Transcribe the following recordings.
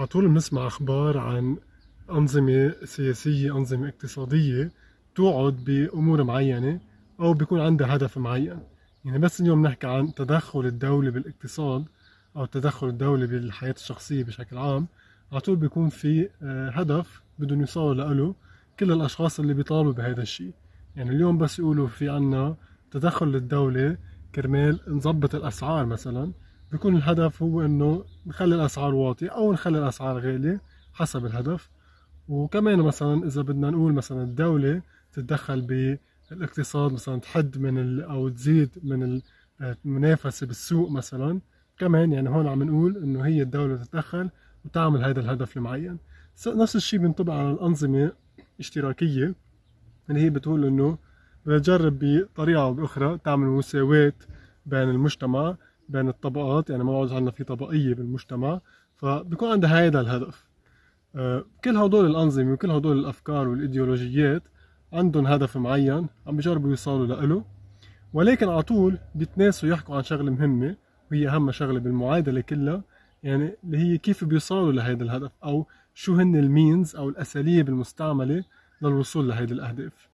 على طول بنسمع أخبار عن أنظمة سياسية أنظمة اقتصادية توعد بأمور معينة أو بيكون عندها هدف معين. يعني بس اليوم نحكي عن تدخل الدولة بالاقتصاد أو تدخل الدولة بالحياة الشخصية بشكل عام. على طول بيكون في آه، هدف بدهم يوصلوا له كل الأشخاص اللي بيطالبوا بهذا الشيء. يعني اليوم بس يقولوا في عنا تدخل للدولة كرمال نظبط الأسعار مثلا. بيكون الهدف هو إنه نخلي الأسعار واطية أو نخلي الأسعار غالية حسب الهدف. وكمان مثلا إذا بدنا نقول مثلا الدولة تتدخل بالاقتصاد مثلا تحد من أو تزيد من المنافسة بالسوق مثلا كمان يعني هون عم نقول إنه هي الدولة تتدخل وتعمل هذا الهدف المعين. نفس الشيء بينطبق على الأنظمة الاشتراكية اللي هي بتقول إنه بدها تجرب بطريقة أو بأخرى تعمل مساواة بين المجتمع بين الطبقات يعني ما عندنا في طبقية بالمجتمع فبكون عندها هذا الهدف. آه، كل هدول الأنظمة وكل هدول الأفكار والإيديولوجيات عندهم هدف معين عم بيجربوا يوصلوا له ولكن على طول بيتناسوا يحكوا عن شغلة مهمة وهي أهم شغلة بالمعادلة كلها يعني اللي هي كيف بيوصلوا لهذا الهدف أو شو هن المينز أو الأساليب المستعملة للوصول لهذه الأهداف.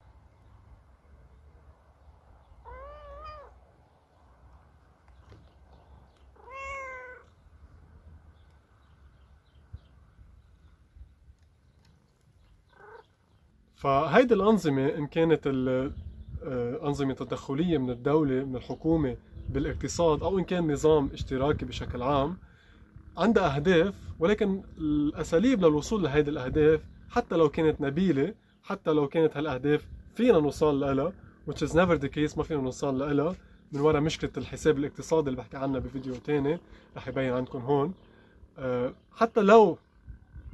فهيدي الأنظمة إن كانت الأنظمة آه، تدخلية من الدولة من الحكومة بالاقتصاد أو إن كان نظام اشتراكي بشكل عام عندها أهداف ولكن الأساليب للوصول لهيدي الأهداف حتى لو كانت نبيلة حتى لو كانت هالأهداف فينا نوصل لها which is never the case ما فينا نوصل لها من وراء مشكلة الحساب الاقتصادي اللي بحكي عنها بفيديو تاني رح يبين عندكم هون. آه، حتى لو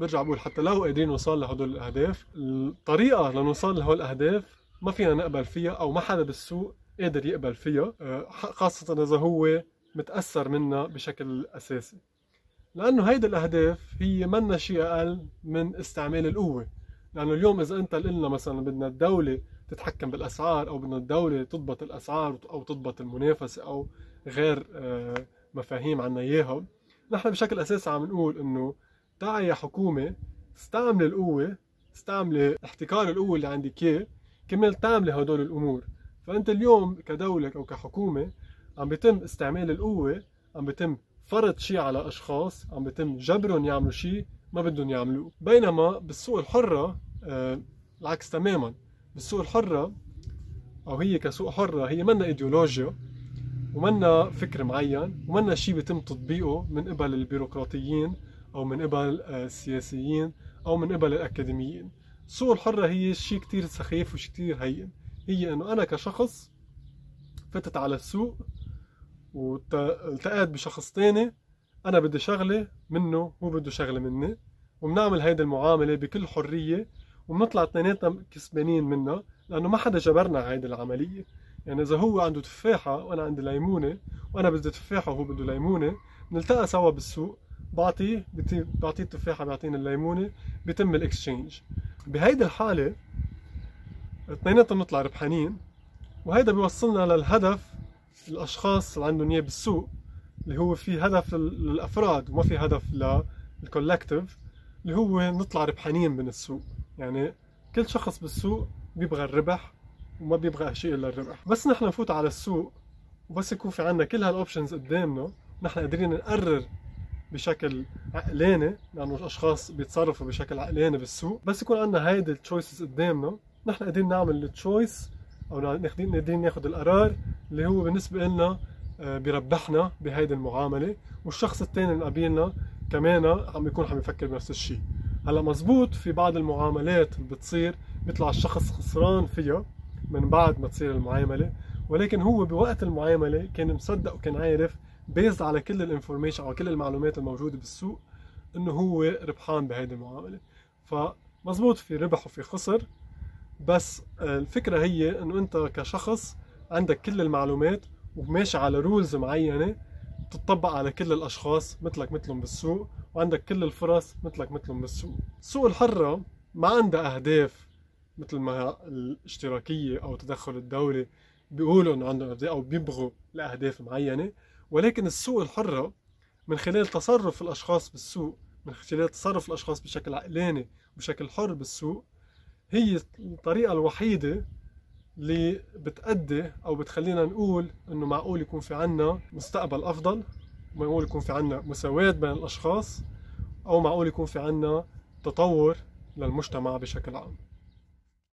برجع بقول حتى لو قادرين نوصل لهدول الأهداف الطريقة لنوصل لهول الأهداف ما فينا نقبل فيها أو ما حدا بالسوق قادر يقبل فيها آه، خاصة إذا هو متأثر منها بشكل أساسي. لأنه هيدي الأهداف هي منا شيء أقل من استعمال القوة. لأنه اليوم إذا أنت قلنا مثلا بدنا الدولة تتحكم بالأسعار أو بدنا الدولة تضبط الأسعار أو تضبط المنافسة أو غير آه، مفاهيم عنا إياها نحن بشكل أساسي عم نقول إنه تعي يا حكومة استعمل القوة استعمل احتكار القوة اللي عندك إياه كمل تعملي هدول الأمور. فأنت اليوم كدولة أو كحكومة عم بيتم استعمال القوة عم بيتم فرض شيء على أشخاص عم بيتم جبرهم يعملوا شيء ما بدهم يعملوه. بينما بالسوق الحرة آه العكس تماما. بالسوق الحرة أو هي كسوق حرة هي منا إيديولوجيا ومنا فكر معين ومنا شيء بيتم تطبيقه من قبل البيروقراطيين. أو من قبل آه، السياسيين أو من قبل الأكاديميين. السوق الحرة هي شيء كتير سخيف وشيء كتير هين. هي إنه أنا كشخص فتت على السوق والتقيت بشخص تاني أنا بدي شغلة منه هو بده شغلة مني وبنعمل هيدي المعاملة بكل حرية وبنطلع اثنيناتنا كسبانين منها لأنه ما حدا جبرنا على هيدي العملية. يعني إذا هو عنده تفاحة وأنا عندي ليمونة وأنا بدي تفاحة وهو بده ليمونة بنلتقى سوا بالسوق بعطيه بعطيه التفاحة بيعطيني الليمونة بيتم الإكسشينج. بهيدي الحالة اثنيناتهم بنطلع ربحانين وهيدا بيوصلنا للهدف الأشخاص اللي عندهم اياه بالسوق اللي هو في هدف للأفراد وما في هدف لل collective اللي هو نطلع ربحانين من السوق. يعني كل شخص بالسوق بيبغى الربح وما بيبغى شيء إلا الربح. بس نحن نفوت على السوق وبس يكون في عنا كل هال options قدامنا نحن قادرين نقرر بشكل عقلاني لأنه الأشخاص بيتصرفوا بشكل عقلاني بالسوق. بس يكون عندنا هيدي ال choices قدامنا نحن قادرين نعمل ال choice أو قادرين ناخذ القرار اللي هو بالنسبة لنا آه، بيربحنا بهيدي المعاملة. والشخص الثاني اللي قبيلنا كمان عم يكون عم يفكر بنفس الشيء. هلأ مزبوط في بعض المعاملات اللي بتصير بيطلع الشخص خسران فيها من بعد ما تصير المعاملة. ولكن هو بوقت المعاملة كان مصدق وكان عارف based على كل ال information أو كل المعلومات الموجودة بالسوق إنه هو ربحان بهيدي المعاملة. فمزبوط في ربح وفي خسر بس الفكرة هي إنه أنت كشخص عندك كل المعلومات وماشي على رولز معينة تطبق على كل الأشخاص مثلك مثلهم بالسوق وعندك كل الفرص مثلك مثلهم بالسوق. السوق الحرة ما عندها أهداف مثل ما الاشتراكية أو تدخل الدولة بيقولوا إنه عندهم أهداف أو بيبغوا لأهداف معينة. ولكن السوق الحرة من خلال تصرف الأشخاص بالسوق من خلال تصرف الأشخاص بشكل عقلاني وبشكل حر بالسوق هي الطريقة الوحيدة اللي بتأدي أو بتخلينا نقول إنه معقول يكون في عنا مستقبل أفضل معقول يكون في عنا مساواة بين الأشخاص أو معقول يكون في عنا تطور للمجتمع بشكل عام.